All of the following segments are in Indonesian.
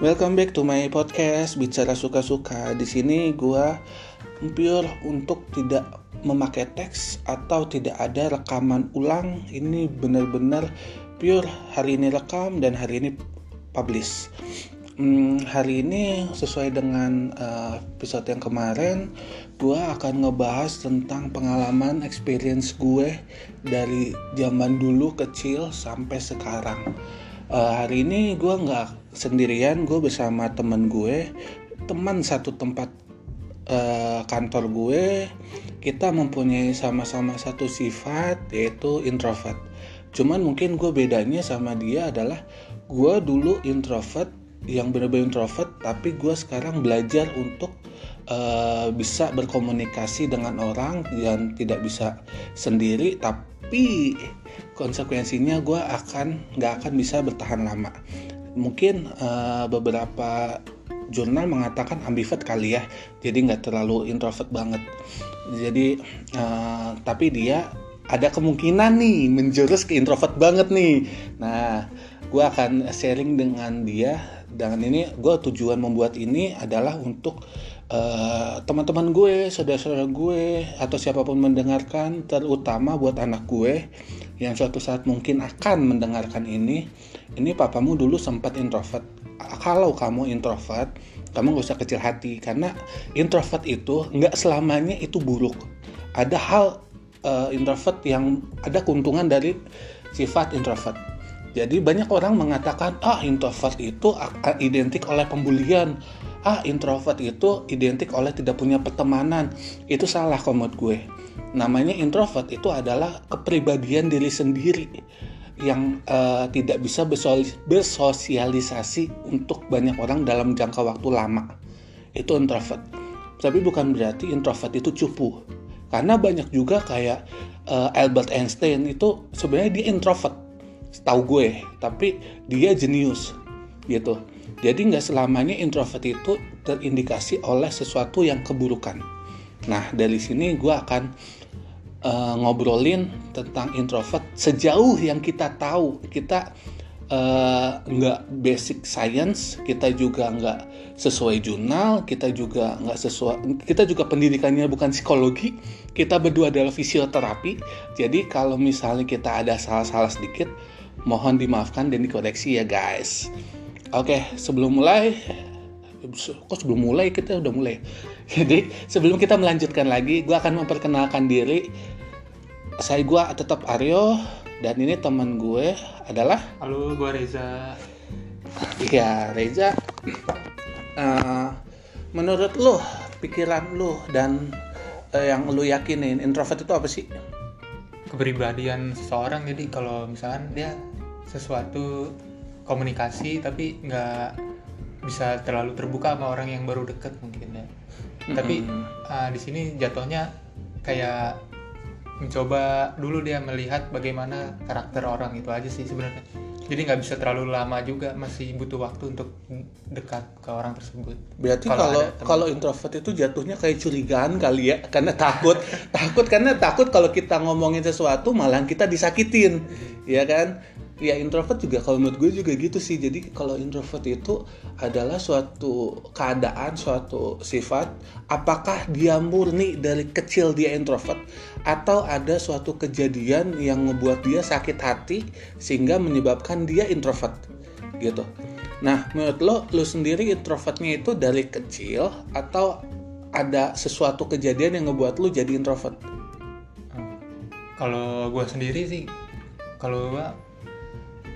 Welcome back to my podcast bicara suka-suka. Di sini gua pure untuk tidak memakai teks atau tidak ada rekaman ulang. Ini benar-benar pure hari ini rekam dan hari ini publish. Hmm, hari ini sesuai dengan uh, episode yang kemarin, gue akan ngebahas tentang pengalaman experience gue dari zaman dulu kecil sampai sekarang. Uh, hari ini gue nggak sendirian, gue bersama temen gue, teman satu tempat uh, kantor gue. Kita mempunyai sama-sama satu sifat yaitu introvert. Cuman mungkin gue bedanya sama dia adalah gue dulu introvert yang benar-benar introvert tapi gue sekarang belajar untuk uh, bisa berkomunikasi dengan orang dan tidak bisa sendiri tapi konsekuensinya gue akan nggak akan bisa bertahan lama mungkin uh, beberapa jurnal mengatakan ambivert kali ya. Jadi nggak terlalu introvert banget. Jadi uh, tapi dia ada kemungkinan nih menjurus ke introvert banget nih. Nah gue akan sharing dengan dia. Dan ini gue tujuan membuat ini adalah untuk uh, teman-teman gue, saudara-saudara gue atau siapa pun mendengarkan, terutama buat anak gue yang suatu saat mungkin akan mendengarkan ini. Ini papamu dulu sempat introvert. Kalau kamu introvert, kamu gak usah kecil hati karena introvert itu nggak selamanya itu buruk. Ada hal uh, introvert yang ada keuntungan dari sifat introvert jadi banyak orang mengatakan ah introvert itu identik oleh pembulian. Ah introvert itu identik oleh tidak punya pertemanan. Itu salah komod gue. Namanya introvert itu adalah kepribadian diri sendiri yang uh, tidak bisa bersosialisasi untuk banyak orang dalam jangka waktu lama. Itu introvert. Tapi bukan berarti introvert itu cupu. Karena banyak juga kayak uh, Albert Einstein itu sebenarnya dia introvert tahu gue tapi dia jenius gitu. Jadi nggak selamanya introvert itu terindikasi oleh sesuatu yang keburukan. Nah dari sini gue akan uh, ngobrolin tentang introvert sejauh yang kita tahu. Kita uh, nggak basic science kita juga nggak sesuai jurnal kita juga nggak sesuai kita juga pendidikannya bukan psikologi kita berdua adalah fisioterapi. Jadi kalau misalnya kita ada salah-salah sedikit Mohon dimaafkan dan dikoreksi ya guys. Oke, sebelum mulai kok sebelum mulai kita udah mulai. Jadi sebelum kita melanjutkan lagi, gue akan memperkenalkan diri. Saya gue tetap Aryo dan ini teman gue adalah. Halo, gue Reza. Iya Reza. Uh, menurut lo, pikiran lo dan uh, yang lo yakinin introvert itu apa sih? Kepribadian seseorang jadi kalau misalkan dia sesuatu komunikasi tapi nggak bisa terlalu terbuka sama orang yang baru deket mungkin ya. Mm-hmm. tapi uh, di sini jatuhnya kayak mencoba dulu dia melihat bagaimana karakter orang itu aja sih sebenarnya. Jadi nggak bisa terlalu lama juga masih butuh waktu untuk dekat ke orang tersebut. Berarti kalau kalau introvert itu jatuhnya kayak curigaan kali ya karena takut takut karena takut kalau kita ngomongin sesuatu malah kita disakitin ya kan ya introvert juga kalau menurut gue juga gitu sih. Jadi kalau introvert itu adalah suatu keadaan suatu sifat apakah dia murni dari kecil dia introvert atau ada suatu kejadian yang membuat dia sakit hati sehingga menyebabkan dia introvert gitu. Nah menurut lo lo sendiri introvertnya itu dari kecil atau ada sesuatu kejadian yang ngebuat lo jadi introvert? Kalau gue sendiri sih kalau gue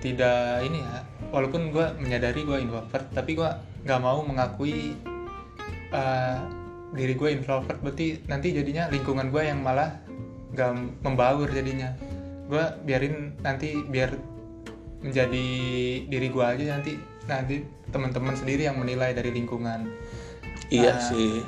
tidak ini ya walaupun gue menyadari gue introvert tapi gue nggak mau mengakui uh, diri gue introvert. Berarti nanti jadinya lingkungan gue yang malah nggak membaur jadinya. Gue biarin nanti biar menjadi diri gue aja nanti nanti teman-teman sendiri yang menilai dari lingkungan. Iya uh, sih.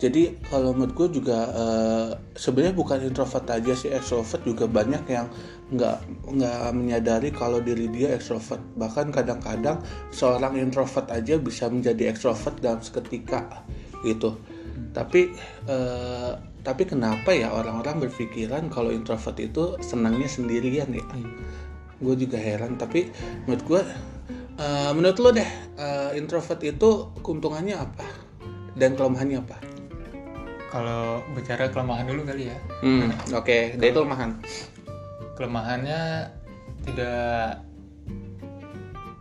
jadi kalau menurut gue juga uh, sebenarnya bukan introvert aja sih extrovert juga banyak yang nggak nggak menyadari kalau diri dia extrovert bahkan kadang-kadang seorang introvert aja bisa menjadi extrovert dalam seketika gitu tapi uh, tapi kenapa ya orang-orang berpikiran kalau introvert itu senangnya sendirian ya hmm. gue juga heran tapi menurut gue Eh, menurut lo deh eh, introvert itu keuntungannya apa dan kelemahannya apa? Kalau bicara kelemahan dulu kali ya. Hmm, oke, dari kelemahan. Kelemahannya tidak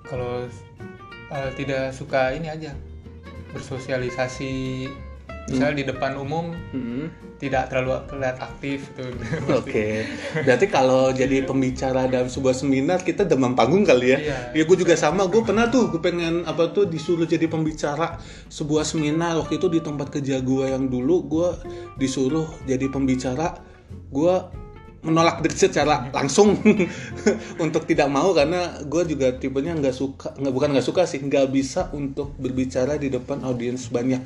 kalau eh, tidak suka ini aja bersosialisasi. Misalnya di depan umum Hmm, tidak terlalu terlihat aktif gitu. Oke, berarti kalau jadi pembicara dalam sebuah seminar kita demam panggung kali ya? Iya. Ya gue juga sama, gue pernah tuh, gue pengen apa tuh disuruh jadi pembicara sebuah seminar. Waktu itu di tempat kerja gue yang dulu gue disuruh jadi pembicara, gue menolak secara langsung untuk tidak mau karena gue juga tipenya nggak suka nggak bukan nggak suka sih nggak bisa untuk berbicara di depan audiens banyak.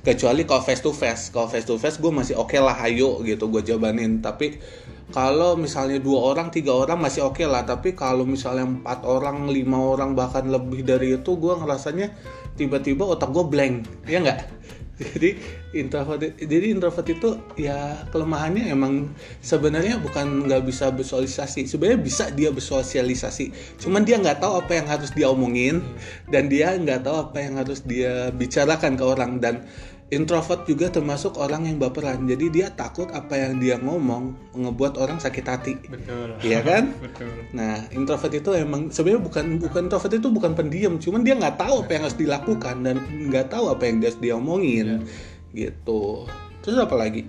Kecuali kalau face to face. Kalau face to face gue masih oke lah ayo gitu gue jabanin. Tapi kalau misalnya dua orang tiga orang masih oke lah. Tapi kalau misalnya empat orang lima orang bahkan lebih dari itu gue ngerasanya tiba-tiba otak gue blank. Ya nggak jadi introvert jadi introvert itu ya kelemahannya emang sebenarnya bukan nggak bisa bersosialisasi. Sebenarnya bisa dia bersosialisasi. Cuman dia nggak tahu apa yang harus dia omongin dan dia nggak tahu apa yang harus dia bicarakan ke orang. Dan introvert juga termasuk orang yang baperan jadi dia takut apa yang dia ngomong ngebuat orang sakit hati Betul. Iya kan? Betul. Nah, introvert itu emang sebenarnya bukan bukan introvert itu bukan pendiam, cuman dia nggak tahu apa yang harus dilakukan dan nggak tahu apa yang harus dia omongin, gitu. Terus apa lagi?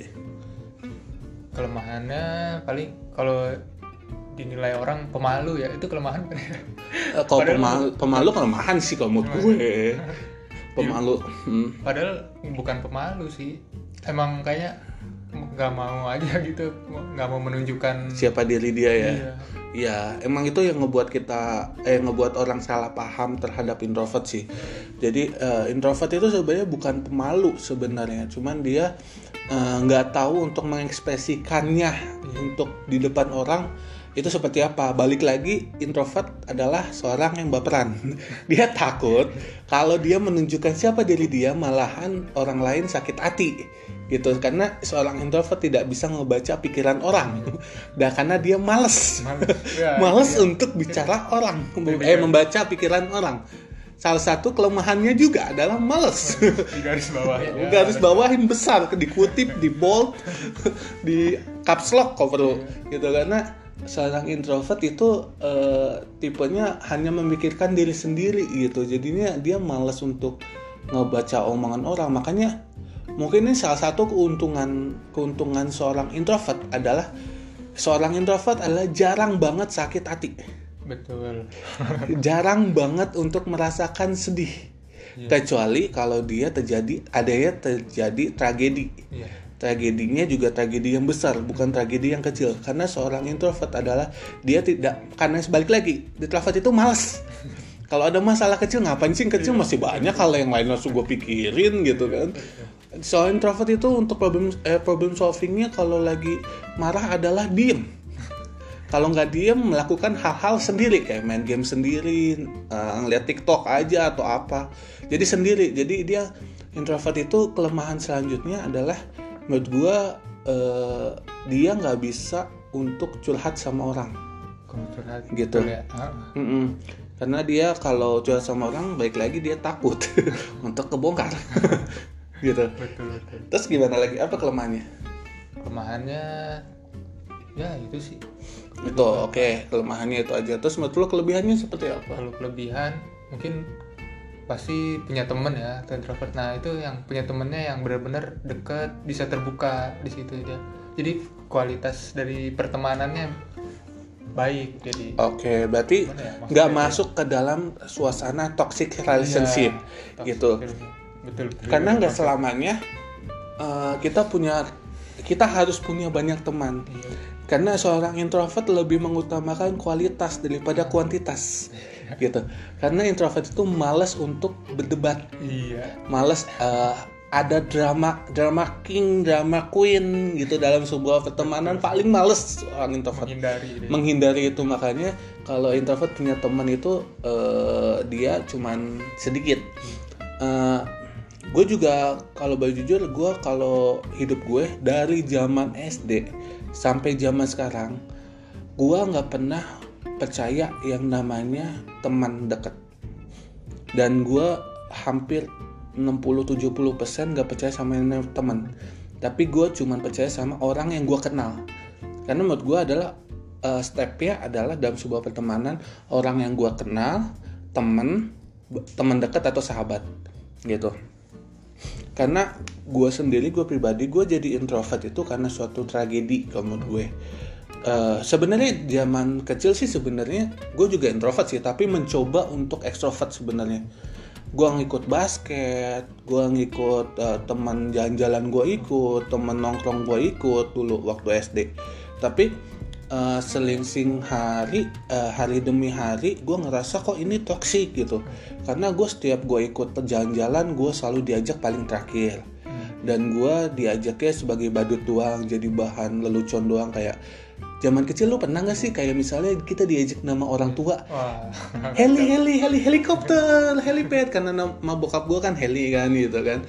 Kelemahannya paling kalau dinilai orang pemalu ya itu kelemahan? Eh, kalau pemalu, pemalu kelemahan sih kalau menurut gue. Pemalu. Hmm. Padahal bukan pemalu sih. Emang kayaknya nggak mau aja gitu, nggak mau menunjukkan. Siapa diri dia ya? Iya. Ya, emang itu yang ngebuat kita eh ngebuat orang salah paham terhadap introvert sih. Jadi eh, introvert itu sebenarnya bukan pemalu sebenarnya, cuman dia eh, nggak tahu untuk mengekspresikannya untuk di depan orang itu seperti apa. Balik lagi introvert adalah seorang yang baperan. dia takut kalau dia menunjukkan siapa diri dia malahan orang lain sakit hati gitu karena seorang introvert tidak bisa ngebaca pikiran orang dan karena dia males Males. Ya, males iya. untuk bicara orang Jadi eh membaca pikiran orang salah satu kelemahannya juga adalah males Di garis bawah. ya. garis bawahin besar dikutip di bold di caps lock kalau perlu gitu karena seorang introvert itu eh, tipenya hanya memikirkan diri sendiri gitu jadinya dia males untuk ngebaca omongan orang makanya mungkin ini salah satu keuntungan keuntungan seorang introvert adalah seorang introvert adalah jarang banget sakit hati Betul. jarang banget untuk merasakan sedih Iya. kecuali kalau dia terjadi adanya terjadi tragedi Iya. Tragedinya juga tragedi yang besar bukan tragedi yang kecil. Karena seorang introvert adalah dia tidak karena sebalik lagi introvert itu malas kalau ada masalah kecil ngapain sih kecil? Masih banyak hal yang lain langsung gue pikirin gitu kan. Soal introvert itu untuk problem eh, problem solvingnya kalau lagi marah adalah diem. Kalau nggak diem melakukan hal-hal sendiri kayak main game sendiri eh, ngeliat TikTok aja atau apa. Jadi sendiri. Jadi dia introvert itu kelemahan selanjutnya adalah menurut gua eh, dia nggak bisa untuk curhat sama orang. Kalau curhat Gitu. ya. Ah, karena dia kalau curhat sama orang baik lagi dia takut untuk kebongkar. Gitu. Betul betul. terus gimana lagi? Apa kelemahannya? Kelemahannya ya itu sih. itu oke. Kelemahannya itu aja. Terus menurut lo kelebihannya seperti apa? Kalau kelebihan mungkin pasti punya temen ya atau introvert. Nah itu yang punya temennya yang benar-benar deket bisa terbuka di situ dia. Jadi kualitas dari pertemanannya baik jadi. Oke, berarti Gimana ya, nggak itu? masuk ke dalam suasana toxic relationship Iya, gitu. betul betul. Karena nggak selamanya uh, kita punya kita harus punya banyak teman. Iya. Karena seorang introvert lebih mengutamakan kualitas daripada kuantitas, gitu. Karena introvert itu malas untuk berdebat, Iya. malas uh, ada drama, drama king, drama queen gitu dalam sebuah pertemanan paling males orang introvert Menghindari. menghindari itu makanya kalau introvert punya teman itu eh, dia cuman sedikit gue juga kalau boleh jujur gue kalau hidup gue dari zaman SD sampai zaman sekarang gue nggak pernah percaya yang namanya teman dekat. Dan gue hampir 60-70% gak percaya sama teman. Tapi gue cuman percaya sama orang yang gue kenal. Karena menurut gue adalah uh, stepnya adalah dalam sebuah pertemanan orang yang gue kenal temen teman dekat atau sahabat gitu. Karena gue sendiri gue pribadi gue jadi introvert itu karena suatu tragedi kalau menurut gue uh, sebenarnya zaman kecil sih sebenarnya gue juga introvert sih tapi mencoba untuk ekstrovert sebenarnya. Gue ngikut basket gue ngikut uh, teman jalan-jalan gue ikut teman nongkrong gue ikut dulu waktu SD tapi uh, selingsing hari uh, hari demi hari gue ngerasa kok ini toksik gitu. Karena gue setiap gue ikut jalan-jalan gue selalu diajak paling terakhir. Dan gue diajaknya sebagai badut doang jadi bahan lelucon doang kayak zaman kecil lu pernah gak sih kayak misalnya kita diajak nama orang tua? Wah. heli heli heli helikopter helipad. Karena nama bokap gue kan heli kan gitu kan.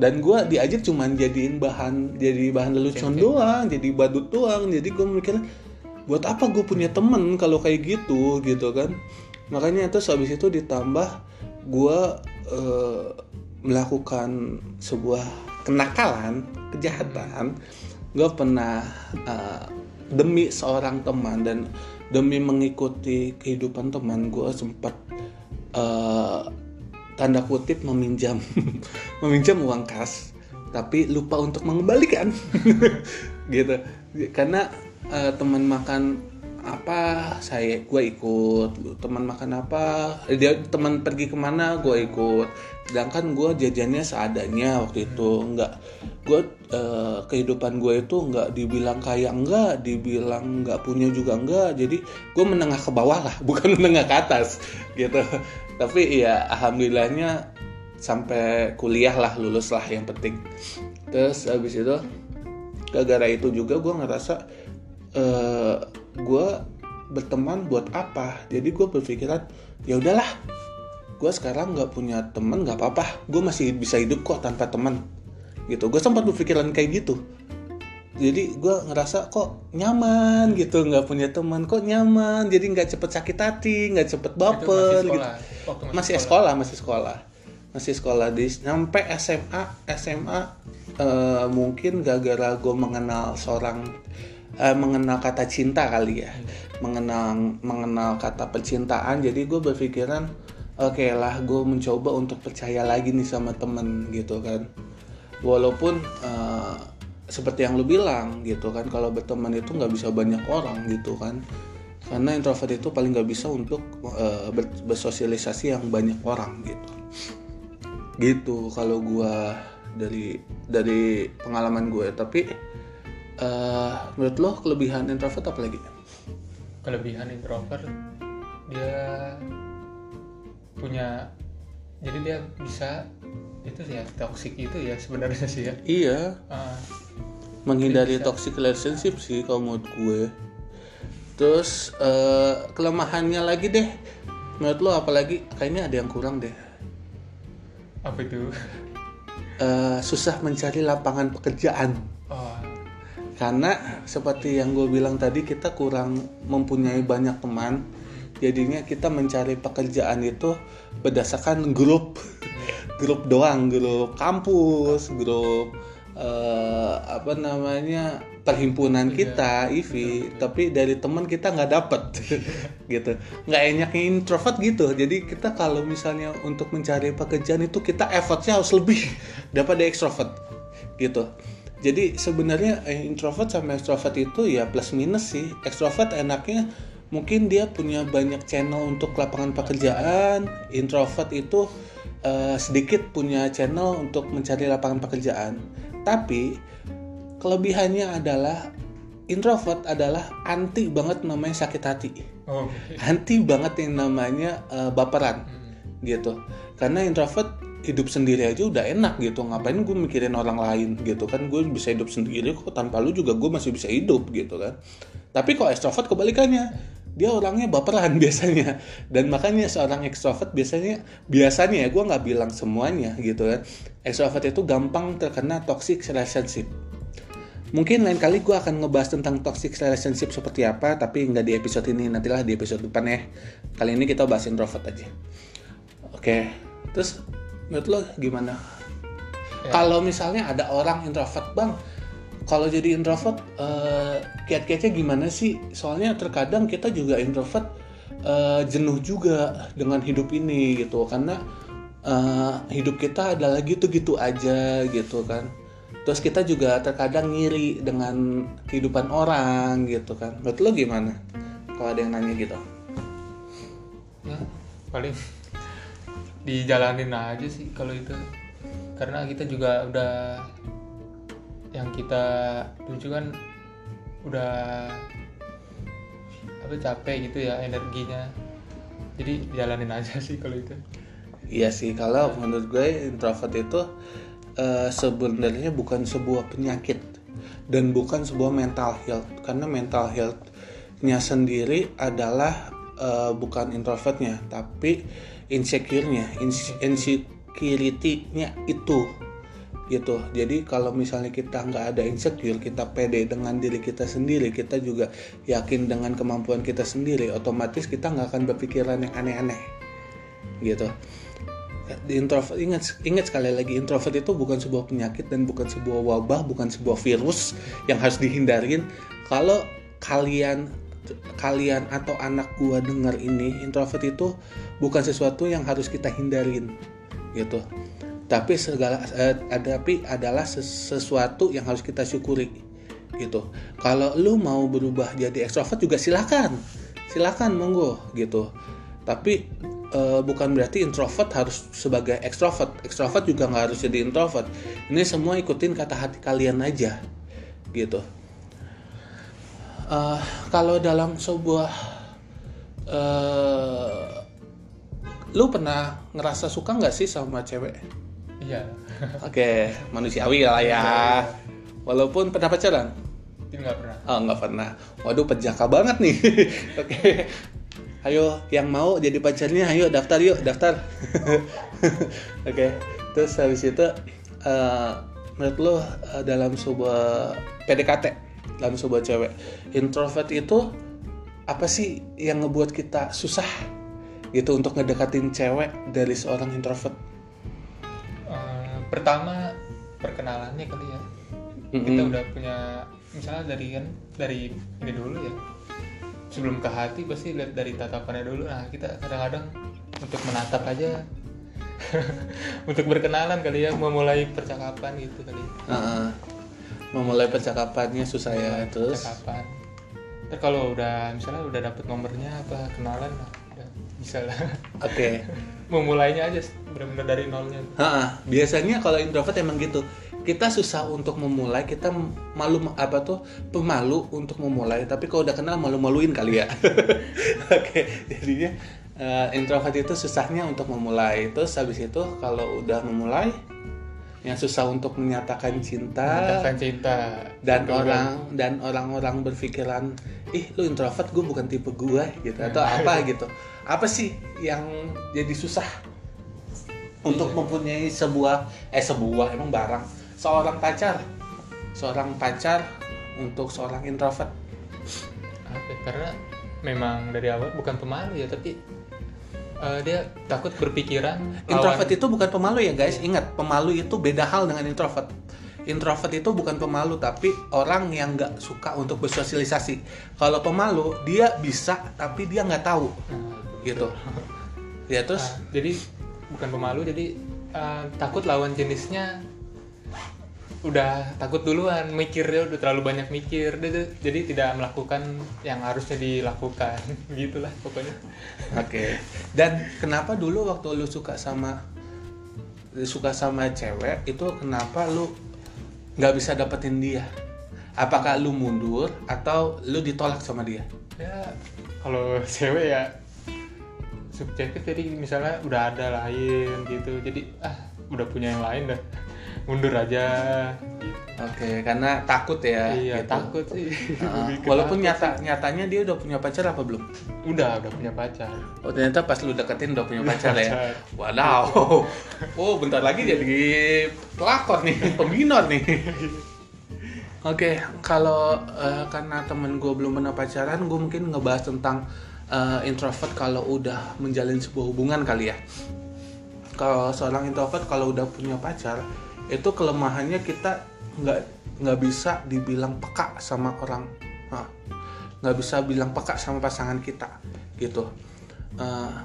Dan gue diajak cuman jadiin bahan jadi bahan lelucon doang jadi badut doang. Jadi gue mikir buat apa gue punya temen kalau kayak gitu gitu kan? Makanya terus habis itu ditambah gue uh, melakukan sebuah kenakalan kejahatan. Gue pernah uh, demi seorang teman dan demi mengikuti kehidupan teman gue sempat uh, tanda kutip meminjam meminjam uang kas tapi lupa untuk mengembalikan. Gitu. Karena uh, teman makan apa saya gue ikut. Teman makan apa dia teman pergi ke mana gue ikut. Sedangkan gue jajannya seadanya waktu itu. Nggak gue uh, kehidupan gue itu nggak dibilang kaya enggak dibilang nggak punya juga enggak jadi gue menengah ke bawah lah bukan menengah ke atas gitu. Tapi ya alhamdulillahnya sampai kuliah lah lulus lah yang penting. Terus habis itu gara-gara itu juga gue ngerasa uh, eh, gue berteman buat apa? Jadi gue berpikiran ya udahlah gue sekarang nggak punya teman nggak apa-apa. Gue masih bisa hidup kok tanpa teman gitu. Gue sempat berpikiran kayak gitu. Jadi gue ngerasa kok nyaman gitu nggak punya teman. Kok nyaman? Jadi nggak cepet sakit hati nggak cepet baper masih gitu. masih, masih sekolah. sekolah masih sekolah. Masih sekolah. Di sampai SMA SMA uh, eh, mungkin gara-gara gue mengenal seorang uh, mengenal kata cinta kali ya. Hmm. mengenal mengenal kata percintaan. Jadi gue berpikiran oke okay lah gue mencoba untuk percaya lagi nih sama temen gitu kan walaupun uh, seperti yang lu bilang gitu kan kalau berteman itu nggak bisa banyak orang gitu kan. Karena introvert itu paling nggak bisa untuk uh, bersosialisasi yang banyak orang gitu. Gitu kalau gue dari dari pengalaman gue tapi uh, menurut lo kelebihan introvert apa lagi? Kelebihan introvert dia punya jadi dia bisa itu sih ya toxic itu ya sebenarnya sih ya. Iya. Uh, menghindari bisa. toxic relationship sih kalau menurut gue. Terus uh, kelemahannya lagi deh. Menurut lo apalagi? Kayaknya ada yang kurang deh. Apa itu? Uh, susah mencari lapangan pekerjaan. Oh. Karena seperti yang gue bilang tadi kita kurang mempunyai banyak teman. Jadinya kita mencari pekerjaan itu berdasarkan grup grup doang grup kampus grup uh, apa namanya perhimpunan iya, kita IV tapi dari teman kita nggak dapet. Gitu. Nggak enak introvert gitu. Jadi kita kalau misalnya untuk mencari pekerjaan itu kita effortnya harus lebih daripada extrovert. Gitu. Jadi sebenarnya eh, introvert sama extrovert itu ya plus minus sih. Extrovert enaknya mungkin dia punya banyak channel untuk lapangan pekerjaan. Introvert itu uh, sedikit punya channel untuk mencari lapangan pekerjaan tapi kelebihannya adalah introvert adalah anti banget namanya sakit hati. Oh. anti banget yang namanya uh, baperan hmm. gitu. Karena introvert hidup sendiri aja udah enak gitu. Ngapain gue mikirin orang lain gitu kan? Gue bisa hidup sendiri kok tanpa lu juga gue masih bisa hidup gitu kan? Tapi kok extrovert kebalikannya dia orangnya baperan biasanya dan makanya seorang extrovert biasanya biasanya ya gue nggak bilang semuanya gitu kan extrovert itu gampang terkena toxic relationship mungkin lain kali gue akan ngebahas tentang toxic relationship seperti apa tapi nggak di episode ini nantilah di episode depan ya kali ini kita bahas introvert aja Oke. Terus menurut lo gimana? Ya. Kalau misalnya ada orang introvert, Bang. Kalau jadi introvert eh, kiat-kiatnya gimana sih? Soalnya terkadang kita juga introvert eh, jenuh juga dengan hidup ini gitu karena eh, hidup kita adalah gitu-gitu aja gitu kan. Terus kita juga terkadang ngiri dengan kehidupan orang gitu kan. Menurut lo gimana? Kalau ada yang nanya gitu. ya paling dijalanin aja sih kalau itu karena kita juga udah yang kita tuju kan udah apa capek gitu ya energinya. Jadi jalanin aja sih kalau itu. Iya sih, kalau menurut gue introvert itu eh, sebenarnya bukan sebuah penyakit dan bukan sebuah mental health. Karena mental health-nya sendiri adalah eh, bukan introvertnya tapi insecure-nya, ins- insecurity-nya itu gitu. Jadi kalau misalnya kita nggak ada insecure, kita pede dengan diri kita sendiri, kita juga yakin dengan kemampuan kita sendiri, otomatis kita nggak akan berpikiran yang aneh-aneh. Gitu. Di introvert ingat ingat sekali lagi introvert itu bukan sebuah penyakit dan bukan sebuah wabah bukan sebuah virus yang harus dihindarin. Kalau kalian kalian atau anak gua dengar ini introvert itu bukan sesuatu yang harus kita hindarin. Gitu tapi segala eh, tapi adalah ses- sesuatu yang harus kita syukuri gitu. Kalau lu mau berubah jadi ekstrovert juga silakan. Silakan monggo gitu. Tapi eh, bukan berarti introvert harus sebagai ekstrovert. Ekstrovert juga nggak harus jadi introvert. Ini semua ikutin kata hati kalian aja gitu. Eh, kalau dalam sebuah eh lu pernah ngerasa suka nggak sih sama cewek iya oke manusiawi lah ya walaupun pernah pacaran nggak pernah Oh nggak pernah. Waduh penjaka banget nih. Oke. Ayo yang mau jadi pacarnya, ayo daftar yuk daftar. Oke. Terus habis itu eh, menurut lo eh, dalam sebuah PDKT dalam sebuah cewek introvert itu apa sih yang ngebuat kita susah gitu untuk ngedekatin cewek dari seorang introvert? Pertama perkenalannya kali ya kita Mm-mm. udah punya misalnya dari kan dari ini dulu ya sebelum ke hati pasti lihat dari tatapannya dulu nah kita kadang-kadang untuk menatap aja untuk berkenalan kali ya memulai percakapan gitu kali Heeh. memulai percakapannya susah ya terus. percakapan Ntar kalau udah misalnya udah dapet nomornya apa kenalan nah, udah bisa lah Oke. memulainya aja benar-benar dari nolnya Ha, biasanya kalau introvert emang gitu. Kita susah untuk memulai, kita malu apa tuh pemalu untuk memulai. Tapi kalau udah kenal malu-maluin kali ya. Oke, jadinya eh, introvert itu susahnya untuk memulai. Terus habis itu kalau udah memulai, yang susah untuk menyatakan cinta. Menyatakan cinta. Dan orang dan orang-orang berpikiran, ih lu introvert, gue bukan tipe gue gitu atau apa gitu. Apa sih yang jadi susah untuk mempunyai sebuah eh sebuah emang barang? Seorang pacar. Seorang pacar untuk seorang introvert. Apa? Karena memang dari awal bukan pemalu ya tapi eh, dia takut berpikiran introvert itu bukan pemalu ya guys. Ingat pemalu itu beda hal dengan introvert. Introvert itu bukan pemalu tapi orang yang nggak suka untuk bersosialisasi. Kalau pemalu dia bisa tapi dia nggak tahu. Nah, gitu. ya terus? Ah, jadi bukan pemalu jadi eh, takut lawan jenisnya udah takut duluan mikir dia udah terlalu banyak mikir tuh jadi tidak melakukan yang harusnya dilakukan gitulah pokoknya Oke. Dan kenapa dulu waktu lu suka sama suka sama cewek itu kenapa lu nggak bisa dapetin dia? Apakah lu mundur atau lu ditolak sama dia? ya kalau cewek ya subjektif jadi misalnya udah ada lain gitu jadi ah udah punya yang lain dah mundur aja gitu. Oke, karena takut ya. iya gitu. takut sih ke walaupun nyata sih. nyatanya dia udah punya pacar apa belum? udah udah punya pacar Oh ternyata pas lu deketin udah punya pacar ya. Pacar. Wadaw. Oh bentar lagi jadi pelakor nih, pembinor nih. Oke, kalau eh, karena temen gue belum pernah pacaran, gue mungkin ngebahas tentang eh, introvert kalau udah menjalin sebuah hubungan kali ya. kalau seorang introvert kalau udah punya pacar itu kelemahannya kita nggak nggak bisa dibilang peka sama orang. Nah, nggak bisa bilang peka sama pasangan kita gitu. Eh,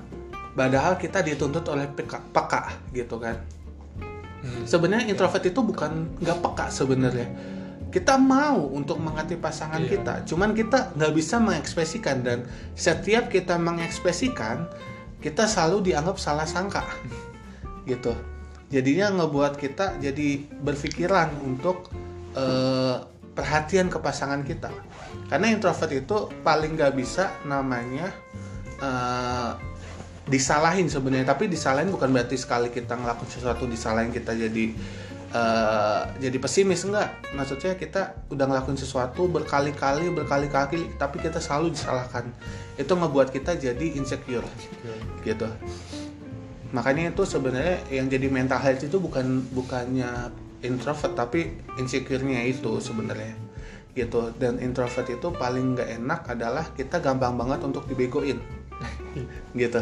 padahal kita dituntut oleh peka, peka gitu kan. Hmm. sebenarnya introvert itu bukan nggak peka sebenarnya. Kita mau untuk mengerti pasangan Iya. kita cuman kita nggak bisa mengekspresikan dan setiap kita mengekspresikan kita selalu dianggap salah sangka gitu jadinya ngebuat kita jadi berpikiran untuk eh, perhatian ke pasangan kita. Karena introvert itu paling nggak bisa namanya eh, disalahin sebenarnya. Tapi disalahin bukan berarti sekali kita ngelakuin sesuatu disalahin kita jadi eh, jadi pesimis. Enggak maksudnya kita udah ngelakuin sesuatu berkali-kali berkali-kali tapi kita selalu disalahkan. Itu ngebuat kita jadi insecure. Gitu makanya itu sebenarnya yang jadi mental health itu bukan bukannya introvert tapi insecure-nya itu sebenarnya. Gitu. Dan introvert itu paling nggak enak adalah kita gampang banget untuk dibegoin. Gitu.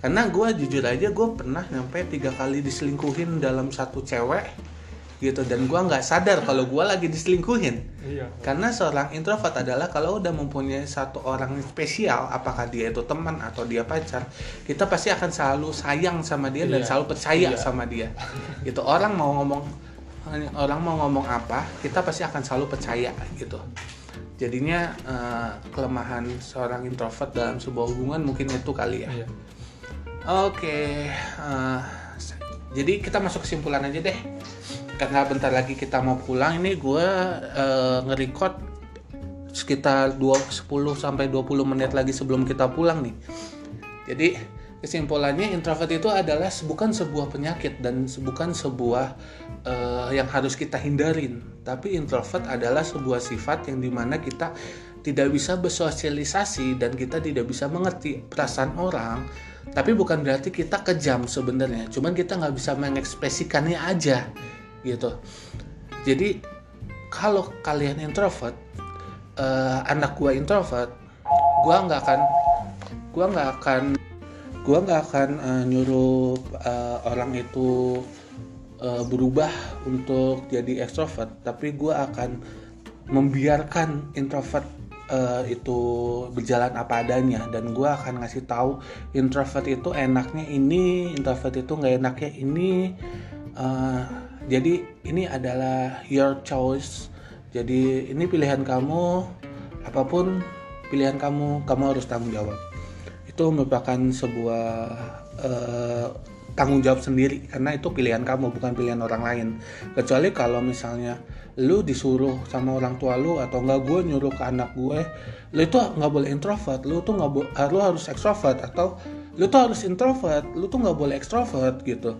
Karena gue jujur aja gue pernah nyampe tiga kali diselingkuhin dalam satu cewek gitu dan gue nggak sadar kalau gue lagi diselingkuhin Iya. karena seorang introvert adalah kalau udah mempunyai satu orang spesial, apakah dia itu teman atau dia pacar, kita pasti akan selalu sayang sama dia dan Iya. selalu percaya Iya. sama dia. Gitu orang mau ngomong orang mau ngomong apa, kita pasti akan selalu percaya gitu. Jadinya eh, kelemahan seorang introvert dalam sebuah hubungan mungkin itu kali ya. Iya. Oke, eh, jadi kita masuk kesimpulan aja deh. Karena bentar lagi kita mau pulang, ini gue eh, nge-record sekitar 2, 10 sampai 20 menit lagi sebelum kita pulang nih. Jadi kesimpulannya introvert itu adalah bukan sebuah penyakit dan bukan sebuah eh, yang harus kita hindarin. Tapi introvert adalah sebuah sifat yang di mana kita tidak bisa bersosialisasi dan kita tidak bisa mengerti perasaan orang. Tapi bukan berarti kita kejam sebenarnya. Cuman kita nggak bisa mengekspresikannya aja gitu. Jadi kalau kalian introvert, eh, anak gua introvert, gua nggak akan, gua nggak akan, gua nggak akan eh, nyuruh eh, orang itu eh, berubah untuk jadi ekstrovert, tapi gua akan membiarkan introvert eh, itu berjalan apa adanya dan gua akan ngasih tahu introvert itu enaknya ini, introvert itu nggak enaknya ini. Eh, jadi ini adalah your choice. Jadi ini pilihan kamu. Apa pun pilihan kamu, kamu harus tanggung jawab. Itu merupakan sebuah eh, tanggung jawab sendiri karena itu pilihan kamu bukan pilihan orang lain. Kecuali kalau misalnya lu disuruh sama orang tua lu atau enggak gue nyuruh ke anak gue, lu itu nggak boleh introvert, lu tuh nggak lu harus extrovert atau lu tuh harus introvert, lu tuh nggak boleh extrovert gitu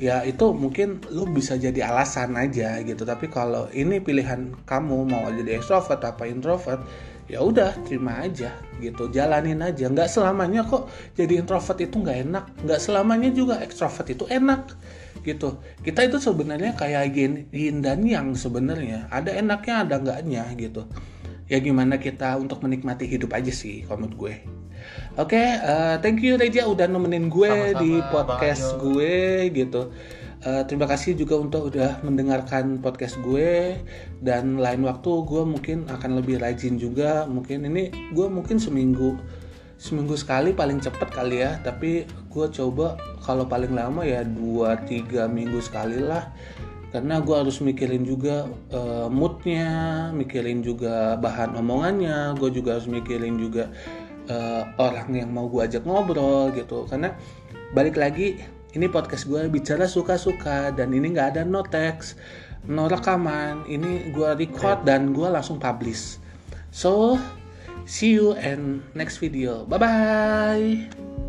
ya itu mungkin lu bisa jadi alasan aja gitu. Tapi kalau ini pilihan kamu mau jadi extrovert apa introvert ya udah terima aja gitu. Jalanin aja. Nggak selamanya kok jadi introvert itu nggak enak. Nggak selamanya juga extrovert itu enak gitu. Kita itu sebenarnya kayak yin, yin dan yang sebenarnya. Ada enaknya ada enggaknya gitu. Ya gimana kita untuk menikmati hidup aja sih kalau gue Oke, eh, thank you Reja udah nemenin gue Sama-sama, di Bang podcast Ajo. gue gitu. Eh, terima kasih juga untuk udah mendengarkan podcast gue dan lain waktu gue mungkin akan lebih rajin juga. Mungkin ini gue mungkin seminggu seminggu sekali paling cepet kali ya. Tapi gue coba kalau paling lama ya 2-3 minggu sekali lah karena gue harus mikirin juga eh, moodnya, mikirin juga bahan omongannya, gue juga harus mikirin juga eh, orang yang mau gue ajak ngobrol gitu. Karena balik lagi ini podcast gue bicara suka-suka dan ini nggak ada no text, no rekaman. Ini gue record dan gue langsung publish. So see you in next video. Bye bye.